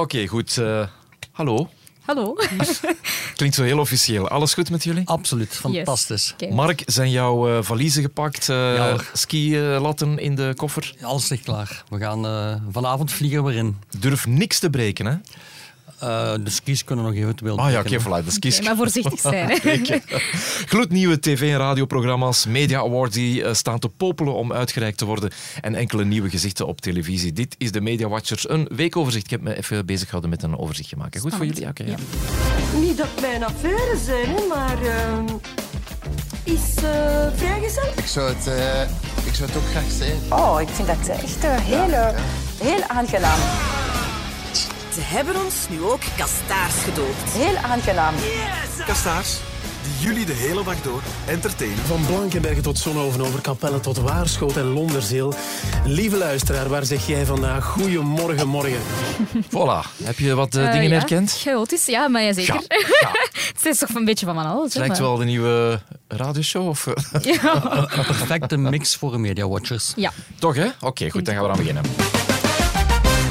Oké, goed. eh, hallo. Hallo. Klinkt zo heel officieel. Alles goed met jullie? Absoluut, fantastisch. Mark, zijn jouw eh, valiezen gepakt? eh Ja, ski-latten in de koffer? Alles ligt klaar. We gaan eh, vanavond vliegen we in. Durf niks te breken, hè? Eh, de skis kunnen nog eventueel Ah ja, oké, voilà, de skis. Maar voorzichtig zijn. Hè. Gloednieuwe tv- en radioprogramma's, media awards die eh, staan te popelen om uitgereikt te worden en enkele nieuwe gezichten op televisie. Dit is de Media Watchers, een weekoverzicht. Ik heb me even bezig gehouden met een overzichtje maken. Goed voor jullie? Oké, ja. Niet dat mijn affaire zijn, maar ehm, is vrijgezel? Ik zou het, eh, ik zou het ook graag zijn. Oh, ik vind dat echt heel, heel aangenaam. Ze hebben ons nu ook kastaars gedoopt. Heel aangenaam. Kastaars, die jullie de hele dag door entertainen. Van Blankenbergen tot Zonhoven, over Capelle tot Waarschoot en Londerzeel. Lieve luisteraar, waar zeg jij vandaag goeiemorgen, morgen? Voilà. Heb je wat eh, Eh, dingen ja, herkend? Chaotisch, ja, maar ja, zeker. Ja, ja. het is toch een beetje van van alles. Het lijkt wel de nieuwe radioshow. Of, eh, Ja. Een perfecte mix voor Media Watchers. ja. Toch, hè? Oké, goed, dan gaan we eraan beginnen.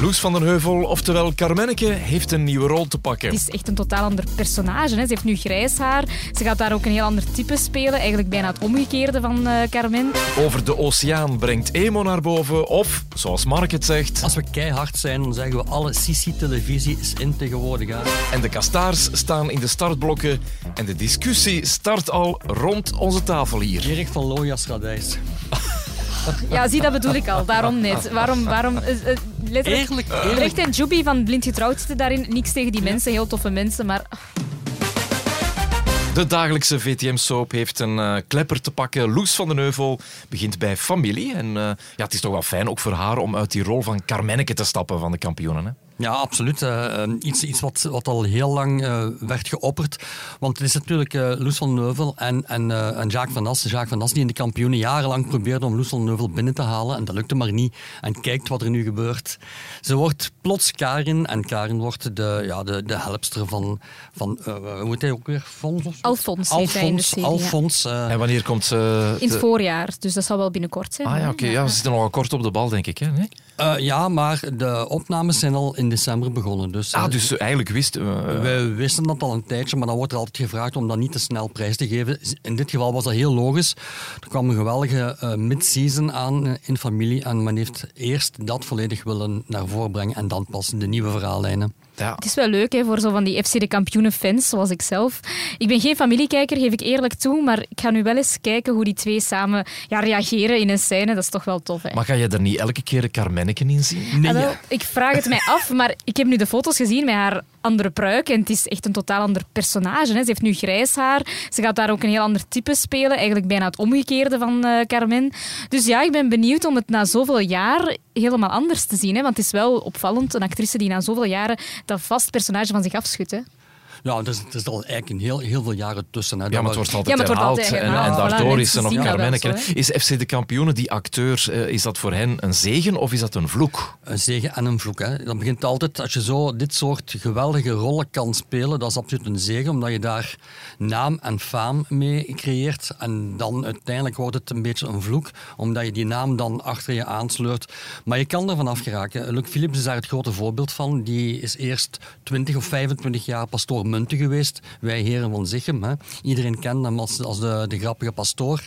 Loes van den Heuvel, oftewel Carmenneke, heeft een nieuwe rol te pakken. Het is echt een totaal ander personage. Hè. Ze heeft nu grijs haar. Ze gaat daar ook een heel ander type spelen. Eigenlijk bijna het omgekeerde van eh, Carmen. Over de oceaan brengt emo naar boven. Of, zoals Mark het zegt, Als we keihard zijn, dan zeggen we alle Sissi-televisie is in tegenwoordig. Hè. en de kastaars staan in de startblokken. En de discussie start al rond onze tafel hier. Erik van Looyas Radijs. Ja, zie, dat bedoel ik al. Daarom net. Waarom... waarom eh, eh, letterlijk. Recht en Juby van Blind Getrouwd zitten daarin. Niks tegen die mensen, heel toffe mensen, maar... De dagelijkse VTM-soap heeft een eh, klepper te pakken. Loes van den Heuvel begint bij familie. En ja, het is toch wel fijn, ook voor haar, om uit die rol van Carmenneke te stappen van de kampioenen. Hè? Ja, absoluut. Eh, eh, iets iets wat, wat al heel lang eh, werd geopperd. Want het is natuurlijk eh Loes van Neuvel en, en, eh, en Jacques van As. Jacques van As die in de kampioenen jarenlang probeerde om Loes van Neuvel binnen te halen. En dat lukte maar niet. En kijkt wat er nu gebeurt. Ze wordt plots Karin. En Karin wordt de, ja, de, de helpster van... van eh, hoe heet hij ook weer? Fons of? Alfons Alfons. serie, ja. Alfons En wanneer komt ze... In het voorjaar, dus dat zal wel binnenkort zijn. Ah ja, oké. Ja, ze zitten nogal kort op de bal, denk ik. Hè? Nee? Eh, ja, maar de opnames zijn al in december begonnen. Dus, Ah, eh, dus eigenlijk wist... eh, Wij wisten dat al een tijdje, maar dan wordt er altijd gevraagd om dat niet te snel prijs te geven. In dit geval was dat heel logisch. Er kwam een geweldige eh, mid-season aan in familie en men heeft eerst dat volledig willen naar voren brengen en dan pas de nieuwe verhaallijnen. Ja. Het is wel leuk hè, voor zo van die FC de kampioenen fans, zoals ik zelf. Ik ben geen familiekijker, geef ik eerlijk toe, maar ik ga nu wel eens kijken hoe die twee samen ja, reageren in een scène. Dat is toch wel tof. Hè? Maar ga je er niet elke keer een Carmenneke in zien? Nee, Ah, wel, ik vraag het mij af, maar ik heb nu de foto's gezien met haar andere pruik en het is echt een totaal ander personage. Hè. Ze heeft nu grijs haar, ze gaat daar ook een heel ander type spelen, eigenlijk bijna het omgekeerde van eh, Carmen. Dus ja, ik ben benieuwd om het na zoveel jaar helemaal anders te zien. Hè. Want het is wel opvallend, een actrice die na zoveel jaren dat vast personage van zich afschudt. Hè. Ja, er is, er is al eigenlijk een heel, heel veel jaren tussen. Hè. Ja, maar het wordt altijd Ja, wordt herhaald. altijd en, daardoor Voilà, is ze nog zo, Is FC de kampioenen, die acteur, eh, is dat voor hen een zegen of is dat een vloek? Een zegen en een vloek. Hè. Dat begint altijd, als je zo dit soort geweldige rollen kan spelen, dat is absoluut een zegen, omdat je daar naam en faam mee creëert. En dan uiteindelijk wordt het een beetje een vloek, omdat je die naam dan achter je aansleurt. Maar je kan er vanaf geraken. Luc Philips is daar het grote voorbeeld van. Die is eerst 20 of 25 jaar pastoor Munten geweest. Wij heren van Zichem. Iedereen kent hem als, als de, de grappige pastoor.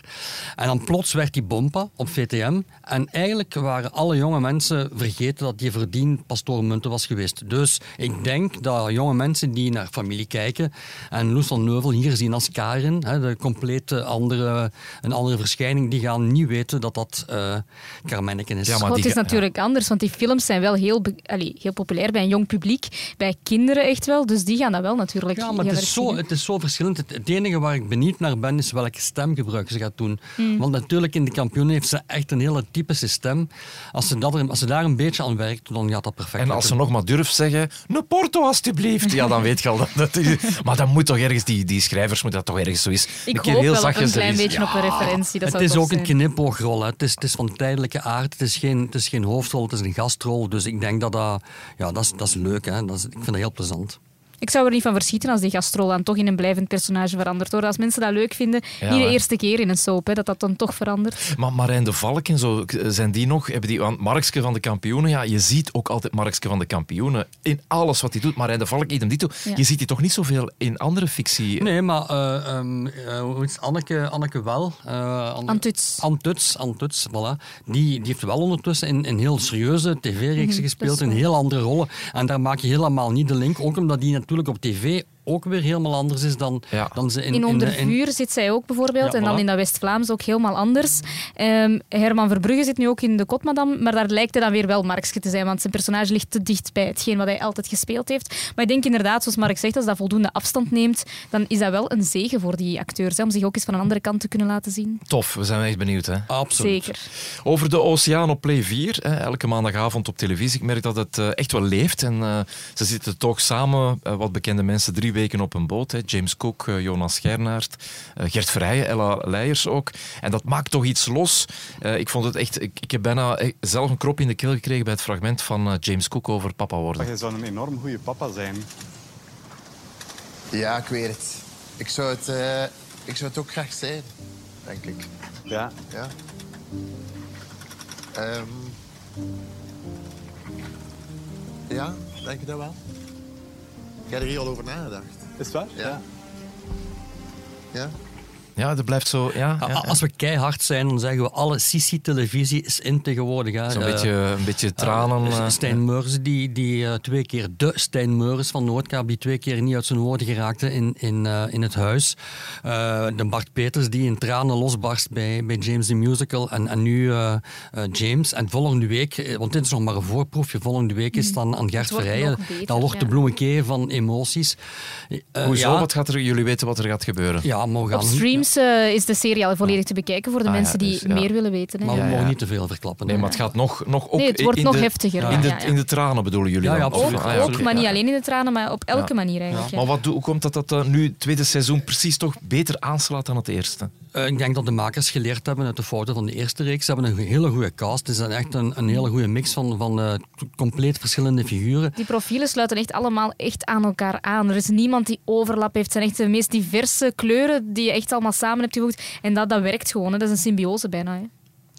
En dan plots werd hij bompa op VTM. En eigenlijk waren alle jonge mensen vergeten dat die verdien pastoor Munten was geweest. Dus ik denk dat jonge mensen die naar familie kijken en Loes van Neuvel hier zien als Karin, hè, de complete andere, een andere verschijning, die gaan niet weten dat dat eh Carmenneken is. Ja, maar het is natuurlijk anders, want die films zijn wel heel, allee, heel populair bij een jong publiek, bij kinderen echt wel, dus die gaan dat wel natuurlijk Ja, maar het is, zo, het is zo verschillend. Het, het enige waar ik benieuwd naar ben, is welke stemgebruik ze gaat doen. Hmm. Want natuurlijk, in de kampioenen heeft ze echt een hele typische stem. Als ze, dat er, als ze daar een beetje aan werkt, dan gaat dat perfect En als ze nog maar durft zeggen, een porto alstublieft, ja, dan weet je al dat dat is. Maar dan moet toch ergens, die, die schrijvers moeten dat toch ergens zo is. Ik een keer hoop heel wel zachtjes een klein beetje op een referentie. Dat Het is ook een knipoogrol. Hè. Het, is, het is van tijdelijke aard. Het is, geen, het is geen hoofdrol, het is een gastrol. Dus ik denk dat dat... Ja, dat is, dat is leuk. Hè. Dat is, ik vind dat heel plezant. Ik zou er niet van verschieten als die gastrol dan toch in een blijvend personage verandert. Hoor. Als mensen dat leuk vinden, Ja, niet de hè. eerste keer in een soap, hè, dat dat dan toch verandert. Maar Marijn de Valk en zo, zijn die nog? Hebben die, want Markske van de kampioenen, ja, je ziet ook altijd Markske van de kampioenen in alles wat hij doet. Marijn de Valk, idem dito. Ja. Je ziet die toch niet zoveel in andere fictie? Nee, maar eh, ehm, eh? Anneke, Anneke wel. eh, Anne- Antuts. Antuts, Antuts, voilà. Die, die heeft wel ondertussen in, in heel serieuze tv-reeksen Mhm, gespeeld, in heel andere rollen. En daar maak je helemaal niet de link, ook omdat die natuurlijk op tv ook weer helemaal anders is dan, Ja. dan ze in... In Onder in- Vuur zit zij ook bijvoorbeeld. Ja, en dan voilà. in dat West-Vlaams ook helemaal anders. Ehm, Herman Verbrugge zit nu ook in de Kotmadam. Maar daar lijkt hij dan weer wel Markske te zijn. Want zijn personage ligt te dicht bij hetgeen wat hij altijd gespeeld heeft. Maar ik denk inderdaad, zoals Mark zegt, als dat voldoende afstand neemt, dan is dat wel een zegen voor die acteurs. Hè, om zich ook eens van een andere kant te kunnen laten zien. Tof, we zijn echt benieuwd. Hè? Absoluut. Zeker. Over de Oceaan op Play 4, hè, elke maandagavond op televisie. Ik merk dat het eh, echt wel leeft. En eh, ze zitten toch samen, eh, wat bekende mensen, drie weken op een boot. Hè. James Cook, eh, Jonas Gernaert, eh, Gert Vrijen, Ella Leijers ook. En dat maakt toch iets los. Eh, ik vond het echt... Ik, ik heb bijna zelf een krop in de keel gekregen bij het fragment van James Cook over papa worden. Jij zou een enorm goede papa zijn. Ja, ik weet het. Ik zou het, eh, ik zou het ook graag zijn, denk ik. Ja. Ja. Ehm. ja, denk je dat wel? Ik heb er hier al over nagedacht. Is het waar? Ja. Ja? Ja, dat blijft zo... Ja, ja, ja. Als we keihard zijn, dan zeggen we alle Sissi-televisie is in tegenwoordig. hè. Zo'n Eh, beetje, een beetje tranen. Eh, eh, Stijn Meurs, die, die eh, twee keer, de Stijn Meurs van Noordkaap, die twee keer niet uit zijn woorden geraakte in, in, eh, in het huis. Eh, de Bart Peters, die in tranen losbarst bij, bij James the Musical. En, en nu eh, eh, James. En volgende week, eh, want dit is nog maar een voorproefje, volgende week is dan aan Gert beter, Dat wordt de ja. bloemekee van emoties. Eh, Hoezo? ja, Wat gaat er, jullie weten wat er gaat gebeuren? Ja, maar streams eh, is de serie al volledig te bekijken voor de Ah, ja, mensen die dus, ja. meer willen weten. Hè. Maar we Ja, mogen ja. niet te veel verklappen. Nee, maar het gaat nog, nog ook Nee, het wordt in nog de, heftiger, In de, in de tranen bedoelen jullie Ja, absoluut. Ook, Ah, ja, ook maar niet alleen in de tranen, maar op elke manier eigenlijk. Maar wat hoe komt dat dat nu het tweede seizoen precies toch beter aanslaat dan het eerste? Eh, ik denk dat de makers geleerd hebben uit de fouten van de eerste reeks. Ze hebben een hele goede cast. Het is een- echt een, een hele goede mix van, van eh, compleet verschillende figuren. Die profielen sluiten echt allemaal echt aan elkaar aan. Er is niemand die overlap heeft. Het zijn echt de meest diverse kleuren die je echt allemaal samen hebt gevoegd. En dat, dat werkt gewoon. Hè. Dat is een symbiose bijna. Hè.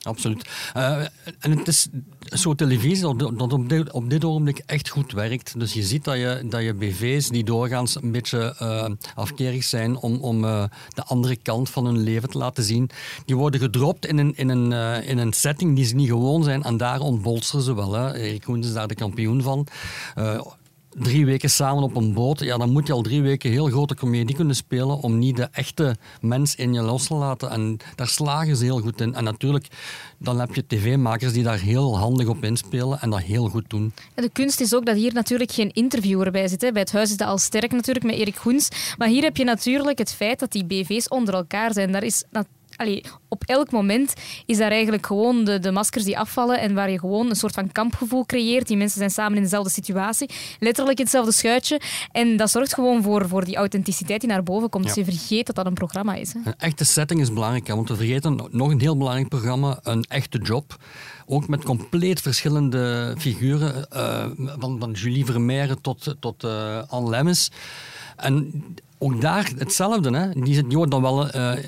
Absoluut. Eh, en het is zo televisie dat, op, dit, op dit ogenblik echt goed werkt. Dus je ziet dat je, dat je BV's die doorgaans een beetje eh, afkerig zijn om, om eh, de andere kant van hun leven te laten zien, die worden gedropt in een, in een, in een setting die ze niet gewoon zijn. En daar ontbolsteren ze wel. Hè. Erik Koens is daar de kampioen van. Drie weken samen op een boot, ja, dan moet je al drie weken heel grote comedie kunnen spelen om niet de echte mens in je los te laten. En daar slagen ze heel goed in. En natuurlijk, dan heb je tv-makers die daar heel handig op inspelen en dat heel goed doen. En de kunst is ook dat hier natuurlijk geen interviewer bij zit. Bij het huis is dat al sterk natuurlijk met Erik Goens. Maar hier heb je natuurlijk het feit dat die BV's onder elkaar zijn. Daar is Allee, op elk moment is daar eigenlijk gewoon de, de maskers die afvallen en waar je gewoon een soort van kampgevoel creëert. Die mensen zijn samen in dezelfde situatie, letterlijk in hetzelfde schuitje. En dat zorgt gewoon voor, voor die authenticiteit die naar boven komt. Ja. Dus je vergeet dat dat een programma is. Hè. Een echte setting is belangrijk, want we vergeten nog een heel belangrijk programma, een echte job. Ook met compleet verschillende figuren, eh, van, van Julie Vermeijeren tot, tot eh, Anne Lemmens. En ook daar hetzelfde. Hè. Die, wordt dan wel eh,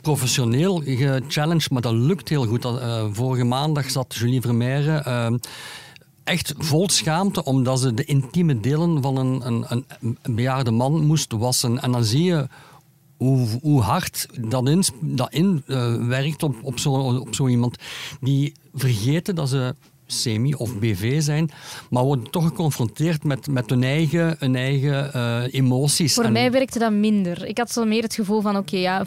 professioneel gechallenged, maar dat lukt heel goed. Eh, vorige maandag zat Julie Vermeijeren... eh, echt vol schaamte, omdat ze de intieme delen van een, een, een, bejaarde man moest wassen. En dan zie je hoe, hoe hard dat in, dat in eh, op, op, zo, op zo iemand. Die vergeten dat ze semi of BV zijn, maar worden toch geconfronteerd met, met hun eigen, hun eigen eh, emoties. Voor En- mij werkte dat minder. Ik had zo meer het gevoel van, oké, ja,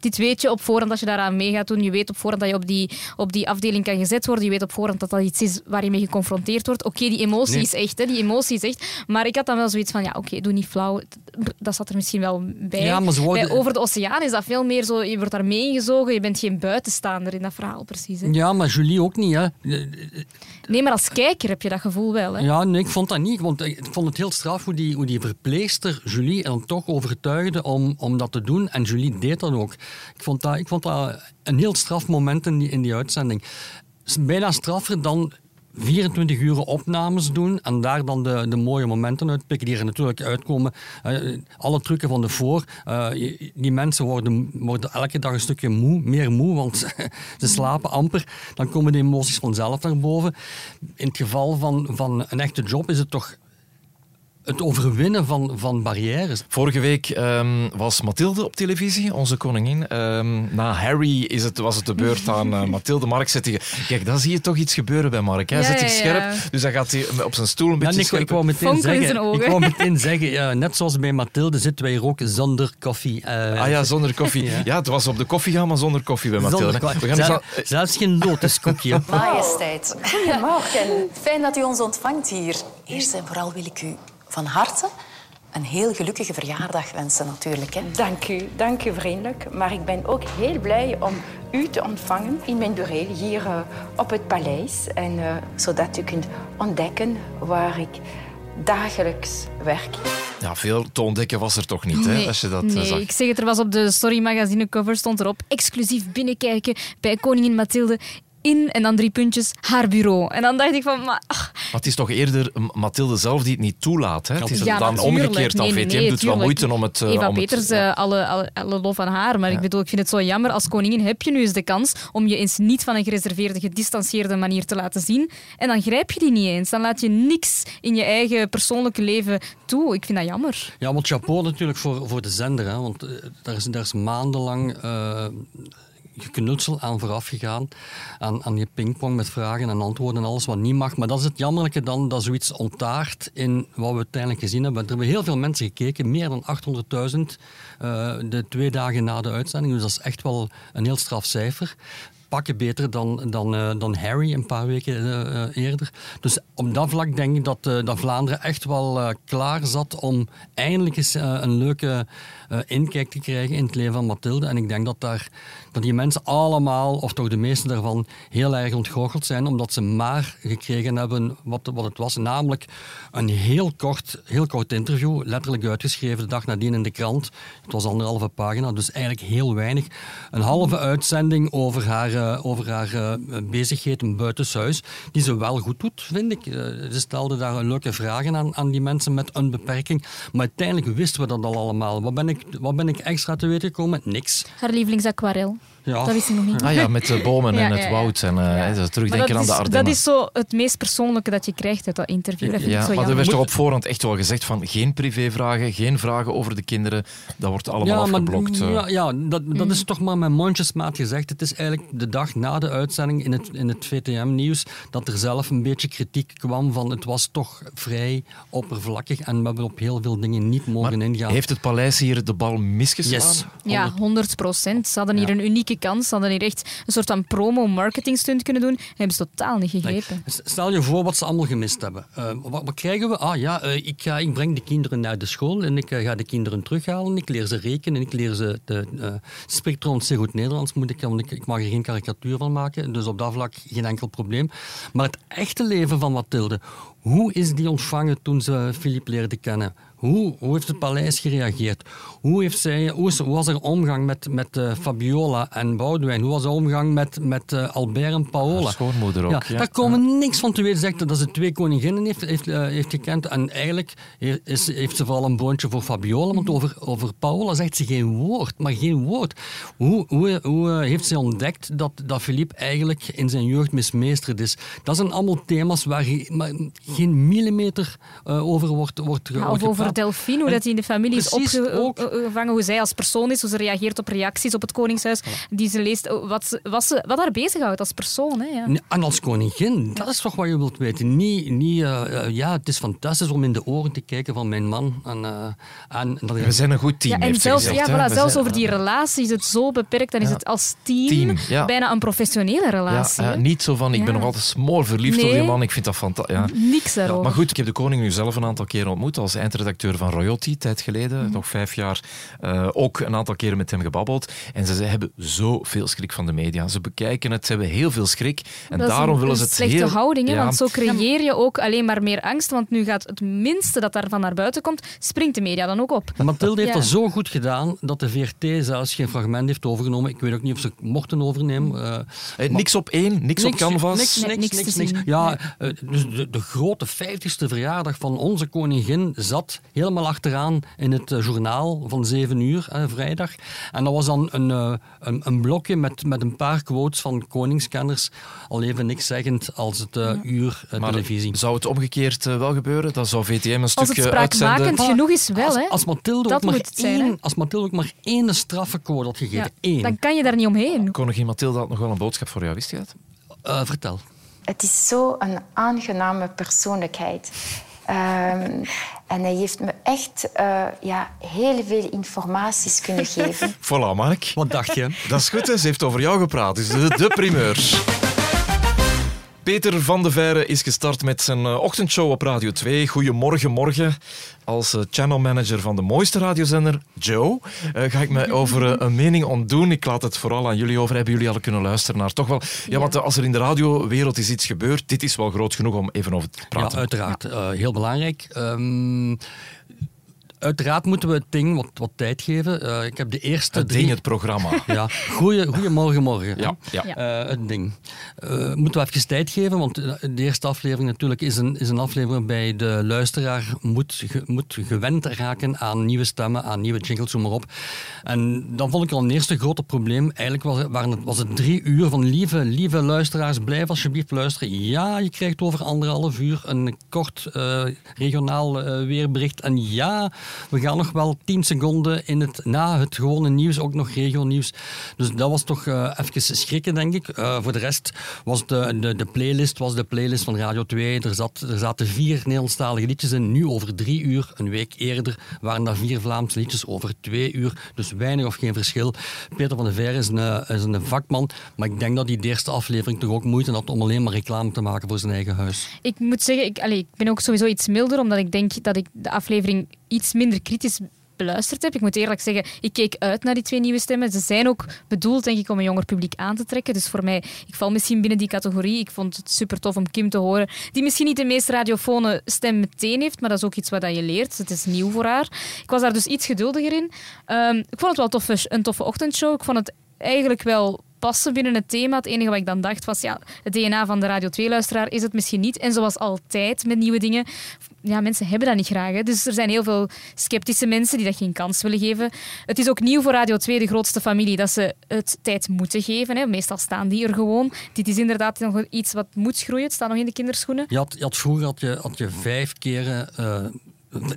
dit weet je op voorhand als je daaraan mee gaat doen. Je weet op voorhand dat je op die, op die afdeling kan gezet worden. Je weet op voorhand dat dat iets is waar je mee geconfronteerd wordt. Oké, die emotie Nee. is echt, hè, die emotie is echt. Maar ik had dan wel zoiets van, ja, oké, doe niet flauw. Dat zat er misschien wel bij. Ja, maar ze worden- Bij Over de Oceaan is dat veel meer zo, je wordt daar mee ingezogen. Je bent geen buitenstaander in dat verhaal, precies. Hè. Ja, maar Julie ook niet. Hè. Nee, maar als kijker heb je dat gevoel wel. Hè. Ja, nee, ik vond dat niet. Want ik vond het heel straf hoe die, hoe die verpleegster Julie dan toch overtuigde om, om dat te doen. En Julie deed dat ook. Ik vond dat, ik vond dat een heel straf moment in die, in die uitzending. Bijna straffer dan 24 uur opnames doen en daar dan de, de mooie momenten uitpikken die er natuurlijk uitkomen. Eh, alle trucken van de voor. Eh, die mensen worden, worden elke dag een stukje moe, meer moe, want ze slapen amper. Dan komen de emoties vanzelf naar boven. In het geval van, van een echte job is het toch het overwinnen van, van barrières. Vorige week ehm, was Mathilde op televisie, onze koningin. Ehm, na Harry is het, was het de beurt aan uh, Mathilde. Mark zet je... Kijk, dan zie je toch iets gebeuren bij Mark. Hij Ja, zet ja, zich ja. scherp, dus dan gaat hij op zijn stoel een Ja, beetje scherp. ik wou meteen zeggen, ik wou meteen zeggen ja, net zoals bij Mathilde zitten wij hier ook zonder koffie. Eh, Ah ja, zonder koffie. Ja. Ja. het was op de koffie gaan, maar zonder koffie bij Mathilde. zonder. We gaan eens Zel- aan- Zelfs geen lotuskoekje. Majesteit. Goedemorgen. Fijn dat u ons ontvangt hier. Eerst en vooral wil ik u van harte een heel gelukkige verjaardag wensen natuurlijk. Hè. Dank u, dank u vriendelijk. Maar ik ben ook heel blij om u te ontvangen in mijn bureel hier eh, op het paleis. En, eh, zodat u kunt ontdekken waar ik dagelijks werk. Ja, veel te ontdekken was er toch niet, hè, Nee, als je dat eh, nee, zag. ik zeg het, er was op de Story Magazine cover stond erop exclusief binnenkijken bij koningin Mathilde in, en dan drie puntjes, haar bureau. En dan dacht ik van, maar... ach, Maar het is toch eerder Mathilde zelf die het niet toelaat. Hè? Het is ja, dan omgekeerd. Dan Nee, nee, VTM nee, doet wel moeite om het... eh, Eva om het- ja. eh, alle, alle, alle lof aan haar. Maar ik bedoel, ik vind het zo jammer. Als koningin heb je nu eens de kans om je eens niet van een gereserveerde, gedistanceerde manier te laten zien. En dan grijp je die niet eens. Dan laat je niks in je eigen persoonlijke leven toe. Ik vind dat jammer. Ja, want chapeau natuurlijk voor, voor de zender. Hè, want eh, daar is, daar is maandenlang eh geknutsel aan vooraf gegaan. Aan, aan je pingpong met vragen en antwoorden en alles wat niet mag. Maar dat is het jammerlijke dan, dat zoiets ontaart in wat we uiteindelijk gezien hebben. Er hebben heel veel mensen gekeken, meer dan 800.000 eh, de twee dagen na de uitzending. Dus dat is echt wel een heel straf cijfer pakken beter dan, dan, eh, dan Harry een paar weken eh, eerder. Dus op dat vlak denk ik dat, eh, dat Vlaanderen echt wel klaar zat om eindelijk eens een leuke inkijk te krijgen in het leven van Mathilde. En ik denk dat, daar, dat die mensen allemaal, of toch de meeste daarvan, heel erg ontgoocheld zijn, omdat ze maar gekregen hebben wat, wat het was. Namelijk een heel kort, heel kort interview, letterlijk uitgeschreven de dag nadien in de krant. Het was anderhalve pagina, dus eigenlijk heel weinig. Een halve uitzending over haar, eh, over haar eh, bezigheden buitenshuis, die ze wel goed doet, vind ik. Eh, ze stelde daar leuke vragen aan, aan die mensen met een beperking. Maar uiteindelijk wisten we dat al allemaal. Wat ben ik, wat ben ik extra te weten gekomen? Niks. Haar lievelingsaquarel. Ja. Dat wist ik nog niet. Ah ja, met de bomen Ja, en het ja. woud. En eh, Maar terugdenken dat aan is, de Ardennen. Dat is zo het meest persoonlijke dat je krijgt uit dat interview. Dat Ja, zo maar er werd toch op voorhand echt wel gezegd van geen privévragen, geen vragen over de kinderen. Dat wordt allemaal Ja, afgeblokt. eh. ja, ja dat, dat is toch maar met mondjesmaat gezegd. Het is eigenlijk de dag na de uitzending in het, in het VTM-nieuws dat er zelf een beetje kritiek kwam van het was toch vrij oppervlakkig en we hebben op heel veel dingen niet mogen ingaan. Heeft het paleis hier de bal misgeslaan? Yes. Ja, 100 procent. Ze hadden hier een unieke kans. Ze hadden hier echt een soort van promo-marketing-stunt kunnen doen. Hebben ze totaal niet gegrepen. Stel je voor wat ze allemaal gemist hebben. Eh, wat, wat krijgen we? Ah ja, eh, ik, ga, ik breng de kinderen naar de school en ik eh, ga de kinderen terughalen. Ik leer ze rekenen, ik leer ze... De, eh spreekt trouwens zeer goed Nederlands, moet ik, want ik, ik mag er geen karikatuur van maken. Dus op dat vlak geen enkel probleem. Maar het echte leven van Mathilde, hoe is die ontvangen toen ze Philippe leerde kennen? Hoe, hoe heeft het paleis gereageerd? Hoe, heeft zij, hoe, is, hoe was er omgang met, met eh, Fabiola en Boudewijn? Hoe was de omgang met, met eh, Albert en Paola? Haar schoonmoeder ook, ja. Daar komen niks van te weten. Ze Zegt dat ze twee koninginnen heeft, heeft, eh, heeft gekend. En eigenlijk is, heeft ze vooral een boontje voor Fabiola. Want over, over Paola zegt ze geen woord. Maar geen woord. Hoe, hoe, hoe heeft ze ontdekt dat, dat Philippe eigenlijk in zijn jeugd mismeesterd is? Dat zijn allemaal thema's waar maar geen millimeter eh, over wordt, wordt, Ja, wordt of over. Delphine, hoe dat die in de familie is Precies, ook. opgevangen, hoe zij als persoon is, hoe ze reageert op reacties op het Koningshuis, die ze leest, oh, wat, ze- wat, ze, wat haar bezighoudt als persoon. Hè, ja. En als koningin, dat is toch wat je wilt weten. Niet, niet eh, eh, ja, het is fantastisch om in de oren te kijken van mijn man. En, eh, en, dat We zijn een goed team, Ja, en zelfs, gezegd, ja, voilà, zelfs zijn- over die relatie is het zo beperkt. Dan is het als team, Team, ja. bijna een professionele relatie. ja, niet zo van, ik ben nog altijd smoor verliefd op die man. Ik vind dat fantastisch. Ja. Niks daarover. Maar goed, ik heb de koning nu zelf een aantal keren ontmoet als eindredacteur van Royalty, tijd geleden, Mhm. nog vijf jaar, eh, ook een aantal keren met hem gebabbeld. En ze, ze hebben zoveel schrik van de media. Ze bekijken het, ze hebben heel veel schrik. En dat daarom een, willen ze het slechte heel... houding, hè, Ja, want zo creëer je ook alleen maar meer angst. Want nu gaat het minste dat daarvan naar buiten komt, springt de media dan ook op. Mathilde heeft Ja. dat zo goed gedaan dat de VRT zelfs geen fragment heeft overgenomen. Ik weet ook niet of ze het mochten overnemen. eh, Eh, niks op één, niks, op canvas. Niks, Nee, niks, niks niks. Ja, dus de, de grote 50ste verjaardag van onze koningin zat helemaal achteraan in het eh, journaal van 7 uur, eh, vrijdag. En dat was dan een, eh, een, een blokje met, met een paar quotes van koningskenners, al even niks zeggend als het uur Maar televisie. zou het omgekeerd wel gebeuren? Dan zou VTM een Als het stukje spraakmakend uitzenden. genoeg is, wel. Als, Hè. als, Mathilde Dat ook maar moet het zijn, één, als Mathilde ook maar één straffecode had gegeven, Ja, één, dan kan je daar niet omheen. Koningin Mathilde had nog wel een boodschap voor jou, wist je dat? Eh, vertel. Het is zo een aangename persoonlijkheid. Ehm, en hij heeft me echt eh, ja, heel veel informaties kunnen geven. Voilà, Mark. Wat dacht je? Dat is goed, hè? ze heeft over jou gepraat. Dus de, de primeur. Peter van de Veire is gestart met zijn eh, ochtendshow op Radio 2. Goedemorgen, morgen. Als eh, channelmanager van de mooiste radiozender, Joe, eh, ga ik me over een mening ontdoen. Ik laat het vooral aan jullie over. Hebben jullie al kunnen luisteren naar? Toch wel. Ja, want als er in de radiowereld is iets gebeurd, dit is wel groot genoeg om even over te praten. Ja, uiteraard. Heel belangrijk. Ehm, uiteraard moeten we het ding wat, wat tijd geven. Eh, ik heb de eerste het drie... ding, het programma. Ja, goeie, goeiemorgen, morgen. Ja, ja. Eh, het ding. Eh, moeten we even tijd geven, want de eerste aflevering natuurlijk is een, is een aflevering waarbij de luisteraar moet, ge- moet gewend raken aan nieuwe stemmen, aan nieuwe jingles, noem maar op. En dan vond ik al een eerste grote probleem. Eigenlijk was het, waren het, was het drie uur van lieve, lieve luisteraars, blijf alsjeblieft luisteren. Ja, je krijgt over anderhalf uur een kort eh, regionaal weerbericht. En ja, we gaan nog wel tien seconden in het, na het gewone nieuws ook nog regionieuws. Dus dat was toch eh, even schrikken, denk ik. Eh, voor de rest was de, de, de playlist was de playlist van Radio 2. Er, zat, er zaten vier Nederlandstalige liedjes in. Nu over drie uur, een week eerder, waren daar vier Vlaamse liedjes over twee uur. Dus weinig of geen verschil. Peter van der Veer is een, eh, is een vakman, maar ik denk dat hij de eerste aflevering toch ook moeite had om alleen maar reclame te maken voor zijn eigen huis. Ik moet zeggen, ik, allee, ik ben ook sowieso iets milder, omdat ik denk dat ik de aflevering iets minder kritisch beluisterd heb. Ik moet eerlijk zeggen, ik keek uit naar die twee nieuwe stemmen. Ze zijn ook bedoeld, denk ik, om een jonger publiek aan te trekken. Dus voor mij, ik val misschien binnen die categorie. Ik vond het super tof om Kim te horen, die misschien niet de meest radiofone stem meteen heeft, maar dat is ook iets wat je leert. Het is nieuw voor haar. Ik was daar dus iets geduldiger in. Ehm, ik vond het wel toffe, een toffe ochtendshow. Ik vond het eigenlijk wel passen binnen het thema. Het enige wat ik dan dacht was, ja, het DNA van de Radio 2-luisteraar is het misschien niet. En zoals altijd met nieuwe dingen, ja, mensen hebben dat niet graag. Hè. Dus er zijn heel veel sceptische mensen die dat geen kans willen geven. Het is ook nieuw voor Radio 2, de grootste familie, dat ze het tijd moeten geven. Hè. Meestal staan die er gewoon. Dit is inderdaad nog iets wat moet groeien. Het staat nog in de kinderschoenen. Je had, je had vroeger had je, had je vijf keren. eh,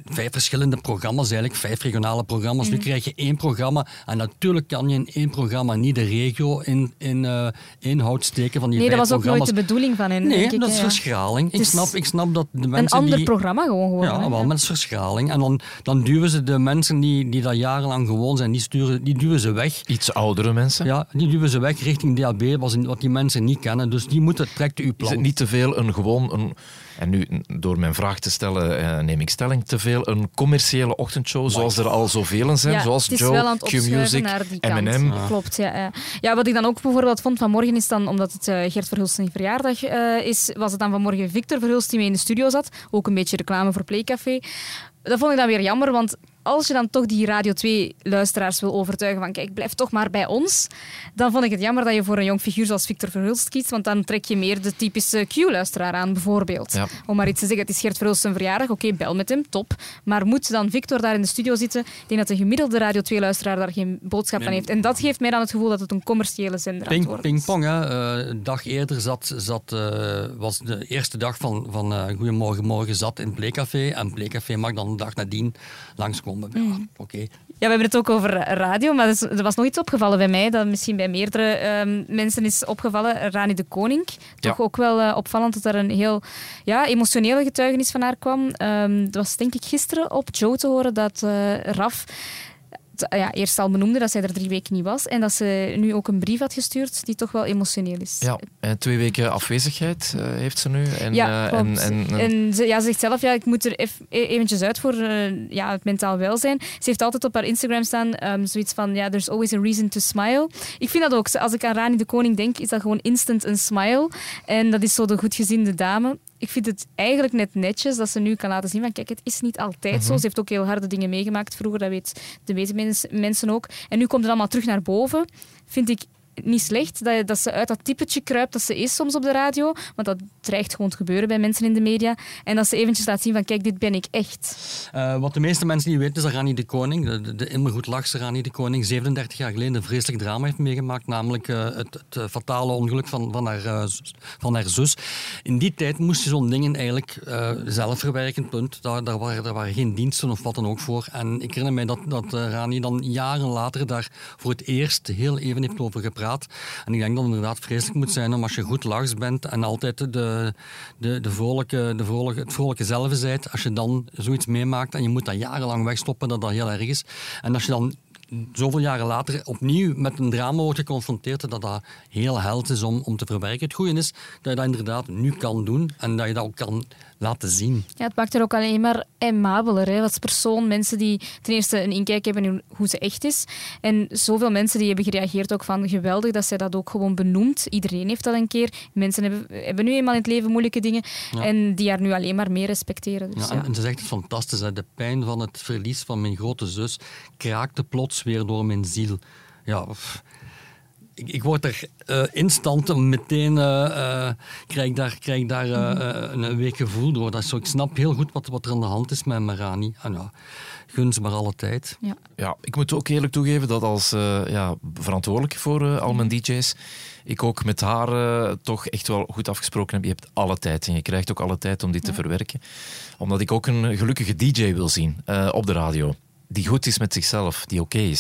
Vijf verschillende programma's, eigenlijk vijf regionale programma's. Nu Mhm. krijg je één programma. En natuurlijk kan je in één programma niet de regio in, in eh, inhoud steken van die Nee, dat vijf was ook nooit programma's. de bedoeling van hen. Nee, ik, dat is ja. verschraling. Ik is snap, ik snap dat de Een mensen ander die... programma gewoon geworden. Ja, wel, met verschraling. En dan, dan duwen ze de mensen die, die dat jarenlang gewoon zijn, die, sturen, die duwen ze weg. Iets oudere mensen. Ja, die duwen ze weg richting DAB, wat, die mensen niet kennen. Dus die moeten trekt uw Is plan. het niet te veel een gewoon, een, en nu door mijn vraag te stellen eh, neem ik stelling, te veel een commerciële ochtendshow zoals er al zoveel zijn, Ja, zoals Joe, Q-Music, opschuiven naar die kant. M&M. Klopt, ja, ja. ja. Wat ik dan ook bijvoorbeeld vond vanmorgen is dan, omdat het eh, Gert Verhulst verjaardag eh, is, was het dan vanmorgen Victor Verhulst die mee in de studio zat. Ook een beetje reclame voor Playcafé. Dat vond ik dan weer jammer, want als je dan toch die Radio 2-luisteraars wil overtuigen van kijk, blijf toch maar bij ons, dan vond ik het jammer dat je voor een jong figuur zoals Victor Verhulst kiest, want dan trek je meer de typische Q-luisteraar aan, bijvoorbeeld. Ja. Om maar iets te zeggen, het is Gert Verhulst zijn verjaardag, oké, bel met hem, top. Maar moet dan Victor daar in de studio zitten? Ik denk dat de gemiddelde Radio 2-luisteraar daar geen boodschap Nee. aan heeft. En dat geeft mij dan het gevoel dat het een commerciële zender Ping, is. pingpong, hè. Eh, een dag eerder zat, zat, eh, was de eerste dag van, van eh Goedemorgen Morgen zat in Playcafé. En Playcafé mag dan de dag nadien langskomen. Ja, Mm. oké. Ja, we hebben het ook over radio, maar er was nog iets opgevallen bij mij, dat misschien bij meerdere ehm, mensen is opgevallen. Rani de Koning. Toch Ja. ook wel eh, opvallend dat er een heel ja, emotionele getuigenis van haar kwam. Ehm, het was denk ik gisteren op Joe te horen dat eh, Raf ja, eerst al benoemde dat zij er drie weken niet was. En dat ze nu ook een brief had gestuurd die toch wel emotioneel is. Ja, en twee weken afwezigheid eh, heeft ze nu. En, ja, klopt. en, ze, ja, ze zegt zelf, ja, ik moet er eff- e- eventjes uit voor eh, ja, het mentaal welzijn. Ze heeft altijd op haar Instagram staan ehm, zoiets van, ja, there's always a reason to smile. Ik vind dat ook. Als ik aan Rani de Koning denk, is dat gewoon instant een smile. En dat is zo de goedgezinde dame. Ik vind het eigenlijk net netjes dat ze nu kan laten zien van kijk, het is niet altijd zo. Mhm. Ze heeft ook heel harde dingen meegemaakt vroeger, dat weet de meeste mens- mensen ook. En nu komt het allemaal terug naar boven. Vind ik niet slecht dat, dat ze uit dat typetje kruipt dat ze is soms op de radio. Want dat dreigt gewoon te gebeuren bij mensen in de media. En dat ze eventjes laat zien van kijk, dit ben ik echt. Eh, wat de meeste mensen niet weten is dat Rani de Koning, de, de, goed lachse Rani de Koning, 37 jaar geleden een vreselijk drama heeft meegemaakt, namelijk eh, het, eh, fatale ongeluk van, van, haar, van haar zus. In die tijd moest je zo'n dingen eigenlijk zelf verwerken, punt. Daar, daar, waren, geen diensten of wat dan ook voor. En ik herinner mij dat, dat Rani dan jaren later daar voor het eerst heel even heeft over gepraat. En ik denk dat het inderdaad vreselijk moet zijn om als je goed lachs bent en altijd de, de, de vrolijke, de vrolijke, het vrolijke zelf zijt, als je dan zoiets meemaakt en je moet dat jarenlang wegstoppen, dat dat heel erg is. En als je dan zoveel jaren later opnieuw met een drama wordt geconfronteerd, dat dat heel held is om, om te verwerken. Het goede is dat je dat inderdaad nu kan doen en dat je dat ook kan laten zien. Ja, het maakt er ook alleen maar aimabeler hè, als persoon. Mensen die ten eerste een inkijk hebben in hoe ze echt is. En zoveel mensen die hebben gereageerd ook van geweldig dat zij dat ook gewoon benoemt. Iedereen heeft dat een keer. Mensen hebben, hebben nu eenmaal in het leven moeilijke dingen. Ja. En die haar nu alleen maar meer respecteren. Dus, Ja, ja. en, en ze zegt het fantastisch. Hè. De pijn van het verlies van mijn grote zus kraakte plots weer door mijn ziel. Ja, ik, ik word er eh, instant meteen eh, eh, krijg ik daar, krijg daar een week gevoel door. Dat is zo, ik snap heel goed wat, wat er aan de hand is met Marani. En ja, gun ze maar alle tijd. Ja. Ja, ik moet ook eerlijk toegeven dat als eh, ja, verantwoordelijk voor al mijn DJ's, ik ook met haar toch echt wel goed afgesproken heb. Je hebt alle tijd en je krijgt ook alle tijd om dit te verwerken. Omdat ik ook een gelukkige DJ wil zien eh, op de radio. Die goed is met zichzelf, die oké is.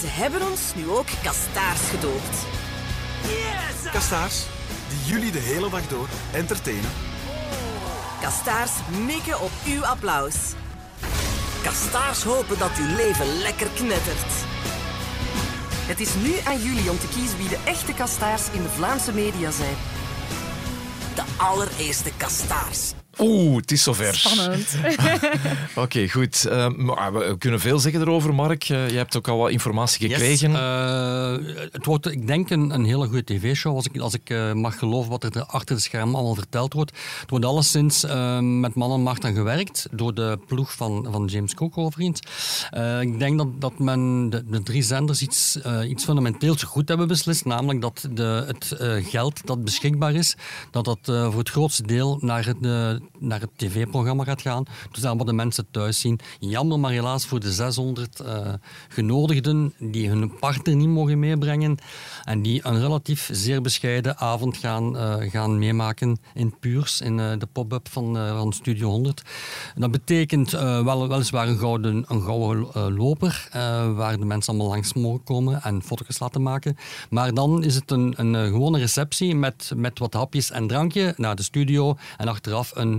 Ze hebben ons nu ook kastaars gedoopt. Kastaars, die jullie de hele dag door entertainen. Kastaars mikken op uw applaus. Kastaars hopen dat uw leven lekker knettert. Het is nu aan jullie om te kiezen wie de echte kastaars in de Vlaamse media zijn. De allereerste kastaars. Oeh, het is zover. Spannend. Oké, goed. Eh, maar we kunnen veel zeggen erover, Mark. Eh, je hebt ook al wat informatie gekregen. Yes, eh, het wordt, ik denk, een, een hele goede tv-show, als ik, als ik eh, mag geloven wat er achter de schermen allemaal verteld wordt. Het wordt alleszins eh, met man en macht aan gewerkt door de ploeg van, van James Cook overigens. Eh, ik denk dat, dat men de, de drie zenders iets, iets fundamenteels goed hebben beslist, namelijk dat de, het eh, geld dat beschikbaar is, dat dat eh, voor het grootste deel naar het, eh, naar het tv-programma gaat gaan. Dus daar wat de mensen thuis zien. Jammer, maar helaas voor de 600 eh, genodigden die hun partner niet mogen meebrengen en die een relatief zeer bescheiden avond gaan, eh, gaan meemaken in Puurs, in eh, de pop-up van, van Studio 100. Dat betekent wel, weliswaar een gouden, een gouden loper, waar de mensen allemaal langs mogen komen en foto's laten maken. Maar dan is het een, een gewone receptie met, met wat hapjes en drankje naar de studio en achteraf een,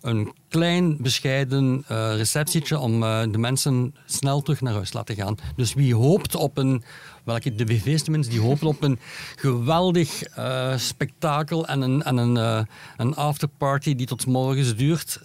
een klein, bescheiden eh, receptietje om eh, de mensen snel terug naar huis te laten gaan. Dus wie hoopt op een, welke de BV's tenminste, die hopen op een geweldig eh, spektakel en een, en een, een afterparty die tot morgens duurt.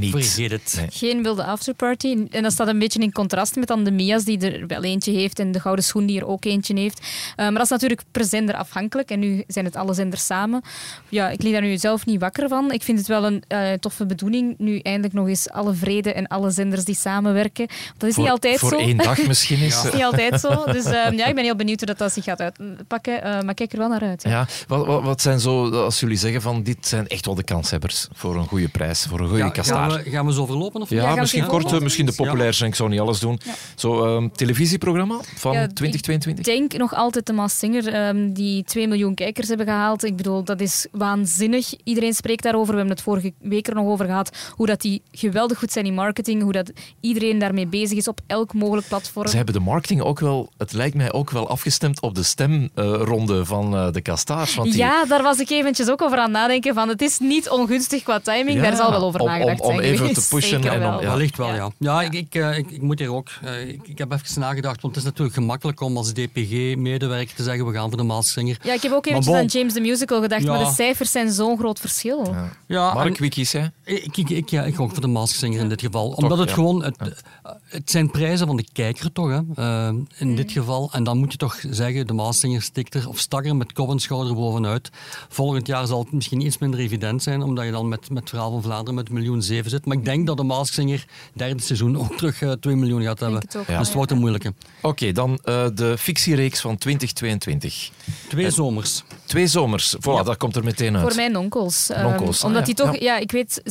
Vergeet het. Geen wilde afterparty. En dat staat een beetje in contrast met dan de Mia's, die er wel eentje heeft, en de Gouden Schoen, die er ook eentje heeft. Eh, maar dat is natuurlijk per zender afhankelijk. En nu zijn het alle zenders samen. Ja, ik lig daar nu zelf niet wakker van. Ik vind het wel een eh, toffe bedoeling. Nu eindelijk nog eens alle vrede en alle zenders die samenwerken. Dat is Voor- niet altijd voor zo. één dag misschien is- dat is niet altijd zo. Dus eh, ja, ik ben heel benieuwd hoe dat, dat zich gaat uitpakken. Eh, maar kijk er wel naar uit. ja. Ja, wat, wat, wat zijn zo, als jullie zeggen van dit zijn echt wel de kanshebbers voor een goede prijs, voor een goede Ja, gaan, we, gaan we zo verlopen? Of Ja, niet? misschien kort, eh, misschien de populairste, ik zou niet alles doen. Zo, ehm, televisieprogramma van Ja, 2022? Ik denk nog altijd de Maas Singer, ehm, die 2 miljoen kijkers hebben gehaald. Ik bedoel, dat is waanzinnig. Iedereen spreekt daarover. We hebben het vorige week er nog over gehad. Hoe dat die geweldig goed zijn in marketing. Hoe dat iedereen daarmee bezig is op elk mogelijk platform. Ze hebben de marketing ook wel, het lijkt mij ook wel afgestemd op de stemronde van eh, de kastaars. Want die, Ja, daar was ik eventjes ook over aan het nadenken. Van, het is niet ongunstig qua timing. Daar zal wel over om, nagedacht om, zijn even te pushen Zeker en om- wel. ja. Wellicht wel, ja. Ja, ik, ik, eh, ik, ik moet hier ook... eh, ik, ik heb even nagedacht, want het is natuurlijk gemakkelijk om als DPG-medewerker te zeggen we gaan voor de Maaszinger. Ja, ik heb ook eventjes bon, aan James the Musical gedacht, Ja. maar de cijfers zijn zo'n groot verschil. Ja, Mark, wie kies jij? Ik, ik, ik, ja, ik ga ook voor de Maskzinger in dit geval. Omdat het ja. gewoon... Het, het zijn prijzen van de kijker toch, hè, eh, in dit geval. En dan moet je toch zeggen, de Maskzinger stikt er, of stak er met kop en schouder bovenuit. Volgend jaar zal het misschien iets minder evident zijn, omdat je dan met, met het Verhaal van Vlaanderen met miljoen zit. Maar ik denk dat de Maskzinger derde seizoen ook terug eh 2 miljoen gaat hebben. het ook, dus ja. het wordt een moeilijke. Oké, dan eh, de fictiereeks van 2022. Twee zomers. Twee zomers. Voilà, dat komt er meteen uit. Voor mijn onkels. Ehm, ah, omdat ja. die toch, Ja. ja. ik weet,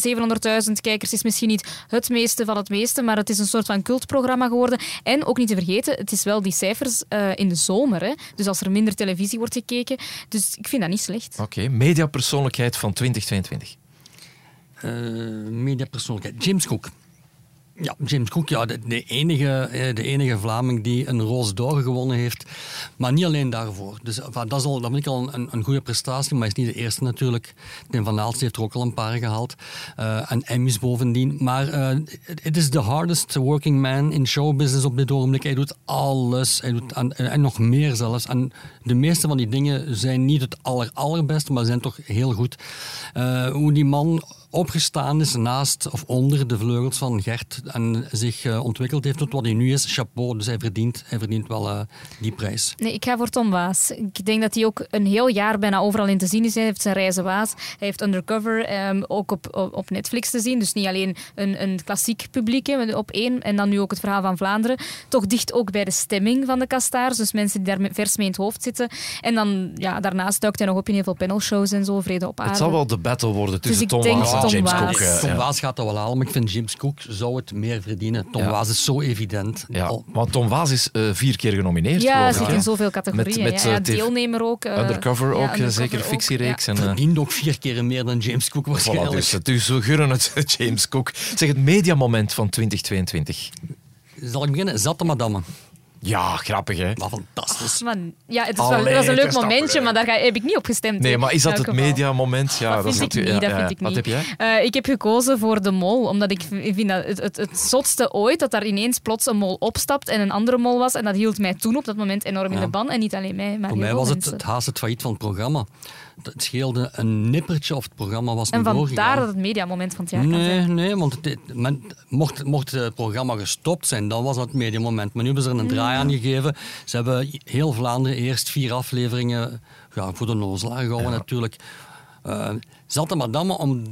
700.000 kijkers is misschien niet het meeste van het meeste, maar het is een soort van cultprogramma geworden. En ook niet te vergeten, het is wel die cijfers eh, in de zomer. Hè? Dus als er minder televisie wordt gekeken. Dus ik vind dat niet slecht. Oké, mediapersoonlijkheid van 2022. Eh, mediapersoonlijkheid. James Cook. Ja, James Cook, ja, de, de, enige, eh, de enige Vlaming die een Roos d'Or gewonnen heeft. Maar niet alleen daarvoor. Dus enfin, dat, is al, dat vind ik al een, een goede prestatie, maar is niet de eerste natuurlijk. Tim van Aalst heeft er ook al een paar gehaald. Eh, en Emmys bovendien. Maar eh, het is the hardest working man in showbusiness op dit ogenblik. Hij doet alles. Hij doet, en, nog meer zelfs. En de meeste van die dingen zijn niet het aller, allerbeste, maar zijn toch heel goed. Eh, hoe die man opgestaan is naast of onder de vleugels van Gert en zich eh, ontwikkeld heeft tot wat hij nu is, chapeau. Dus hij verdient, hij verdient wel eh, die prijs. Nee, ik ga voor Tom Waas. Ik denk dat hij ook een heel jaar bijna overal in te zien is. Hij heeft zijn reizen Waas. Hij heeft Undercover ehm, ook op, op Netflix te zien. Dus niet alleen een, een klassiek publiek hè, op één. En dan nu ook het verhaal van Vlaanderen. Toch dicht ook bij de stemming van de kastaars. Dus mensen die daar met- vers mee in het hoofd zitten. En dan, ja, daarnaast duikt hij nog op in heel veel panelshows en zo. Vrede op aarde. Het zal wel de battle worden tussen ik Tom Waas en Tom James Waas. Cook. eh, Tom ja. Waas gaat dat wel halen, maar ik vind James Cook zou het meer verdienen. Tom Ja. Waas is zo evident. Ja, want Tom Waas is eh, vier keer genomineerd. Ja, zit in zoveel categorieën. Met, met, ja, ja, eh, deelnemer ook. Undercover ook, Undercover zeker ook, fictiereeks. En, eh, verdient ook vier keer meer dan James Cook voilà, waarschijnlijk. dus, dus we gunnen het James Cook. Zeg, het mediamoment van 2022. Zal ik beginnen? Zatte madame. Ja, grappig hè? Wat fantastisch. Man, ja, het is Allee, wel, dat is een leuk momentje, maar daar ga, heb ik niet op gestemd. Nee, maar is dat het mediamoment? Ja, dat is vind ik niet. ja, dat ja. vind ik Wat niet. heb jij? Eh, ik heb gekozen voor de mol, omdat ik vind dat het, het, het zotste ooit dat daar ineens plots een mol opstapt en een andere mol was. En dat hield mij toen op dat moment enorm in de ban. En niet alleen mij, maar Voor heel mij was het, mensen. het haast het failliet van het programma. Het scheelde een nippertje of het programma was En niet vandaar doorgegaan. dat het mediamoment van het jaar kan Nee, zijn. nee, want het, men, mocht, mocht het programma gestopt zijn, dan was dat het mediamoment. Maar nu hebben ze er een draai aan gegeven. Ze hebben heel Vlaanderen eerst vier afleveringen ja, voor de nozelaar gehouden natuurlijk. Eh Zatte madame om...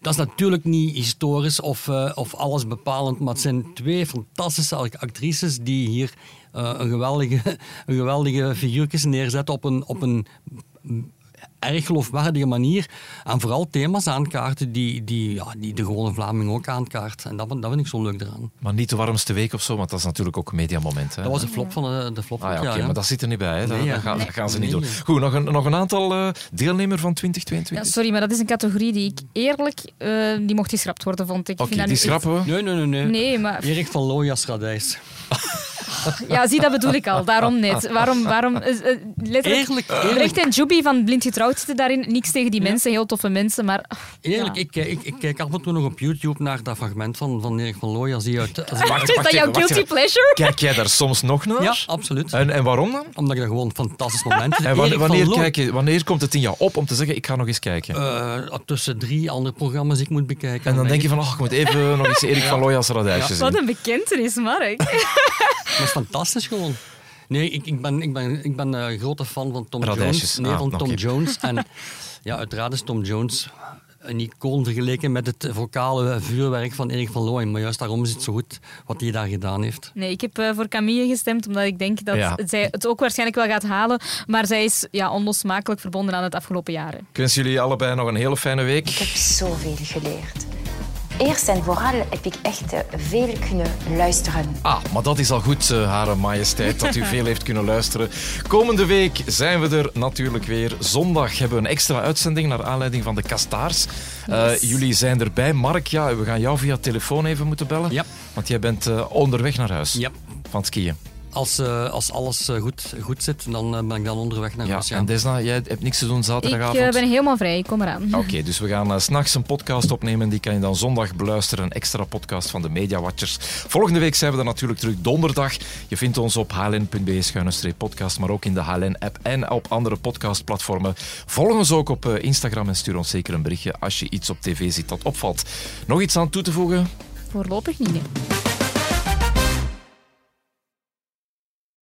Dat is natuurlijk niet historisch of, eh, of alles bepalend, maar het zijn twee fantastische actrices die hier eh, een, geweldige, een geweldige figuurtjes neerzetten op een, op een erg geloofwaardige manier. En vooral thema's aankaarten die, die, ja, die de gewone Vlaming ook aankaart. En dat, vind- dat vind ik zo leuk eraan. Maar niet de warmste week of zo, want dat is natuurlijk ook een mediamoment. Hè? Dat was de flop van de, de flop Ah, ja, hè. maar dat zit er niet bij. Hè? Dat, Nee, ja. dat gaan, dat Nee. gaan ze niet Nee. doen. Goed, nog een, nog een aantal eh deelnemer van Ja, 2022. sorry, maar dat is een categorie die ik eerlijk... eh, die mocht geschrapt worden, vond ik. Oké, die schrappen we. Nee, nee, nee. nee. Nee, maar... Erik van Looyas Radijs. Ja, zie, dat bedoel ik al. Daarom net. Waarom... waarom eh, eh, letterlijk, Eerlijk, eerlijk. Recht en Juby van Blind Getrouwd zitten daarin. Niks tegen die mensen, heel toffe mensen, maar... Eerlijk, Ja. ik, kijk- ik, ik kijk af en toe nog op YouTube naar dat fragment van, van Erik van Looyas. Die uit, als Wacht, uit- Is wacht dat jouw guilty pleasure? Kijk jij daar soms nog naar? Ja, absoluut. En, en waarom dan? Omdat ik dat gewoon een fantastisch moment vind. En wanneer, wanneer, kijk je, wanneer komt het in jou op om te zeggen, ik ga nog eens kijken? Eh, tussen drie andere programma's die ik moet bekijken. en dan denk je van, oh, ik moet even nog eens Erik van Looyas radijsjes zien. Wat een bekentenis, Mark. Dat is fantastisch gewoon. Nee, ik, ik ben, ik ben, ik ben een grote fan van Tom Radijsjes. Jones. Nee, Ah, van Tom. Jones. En ja, uiteraard is Tom Jones een icoon vergeleken met het vocale vuurwerk van Erik van Looyen. Maar juist daarom is het zo goed wat hij daar gedaan heeft. Nee, ik heb eh, voor Camille gestemd, omdat ik denk dat Ja. zij het ook waarschijnlijk wel gaat halen. Maar zij is ja, onlosmakelijk verbonden aan het afgelopen jaren. Ik wens jullie allebei nog een hele fijne week. Ik heb zoveel geleerd. Eerst en vooral heb ik echt eh, veel kunnen luisteren. Ah, maar dat is al goed, eh, Hare Majesteit, dat u veel heeft kunnen luisteren. Komende week zijn we er natuurlijk weer. Zondag hebben we een extra uitzending naar aanleiding van de Kastaars. Eh, Yes. jullie zijn erbij. Mark, ja, we gaan jou via telefoon even moeten bellen. Ja. Want jij bent eh, onderweg naar huis Ja. van het skiën. Als, eh, als alles eh, goed, goed zit, dan eh, ben ik dan onderweg naar Ja, huis. Ja. en Desna, jij hebt niks te doen Ik zaterdagavond? eh, ben helemaal vrij, ik kom eraan. Oké, dus we gaan uh, s'nachts een podcast opnemen. Die kan je dan zondag beluisteren. Een extra podcast van de Media Watchers. Volgende week zijn we er natuurlijk terug donderdag. Je vindt ons op hln.be-podcast, maar ook in de HLN-app en op andere podcastplatformen. Volg ons ook op uh, Instagram en stuur ons zeker een berichtje als je iets op tv ziet dat opvalt. Nog iets aan toe te voegen? Voorlopig niet. nee.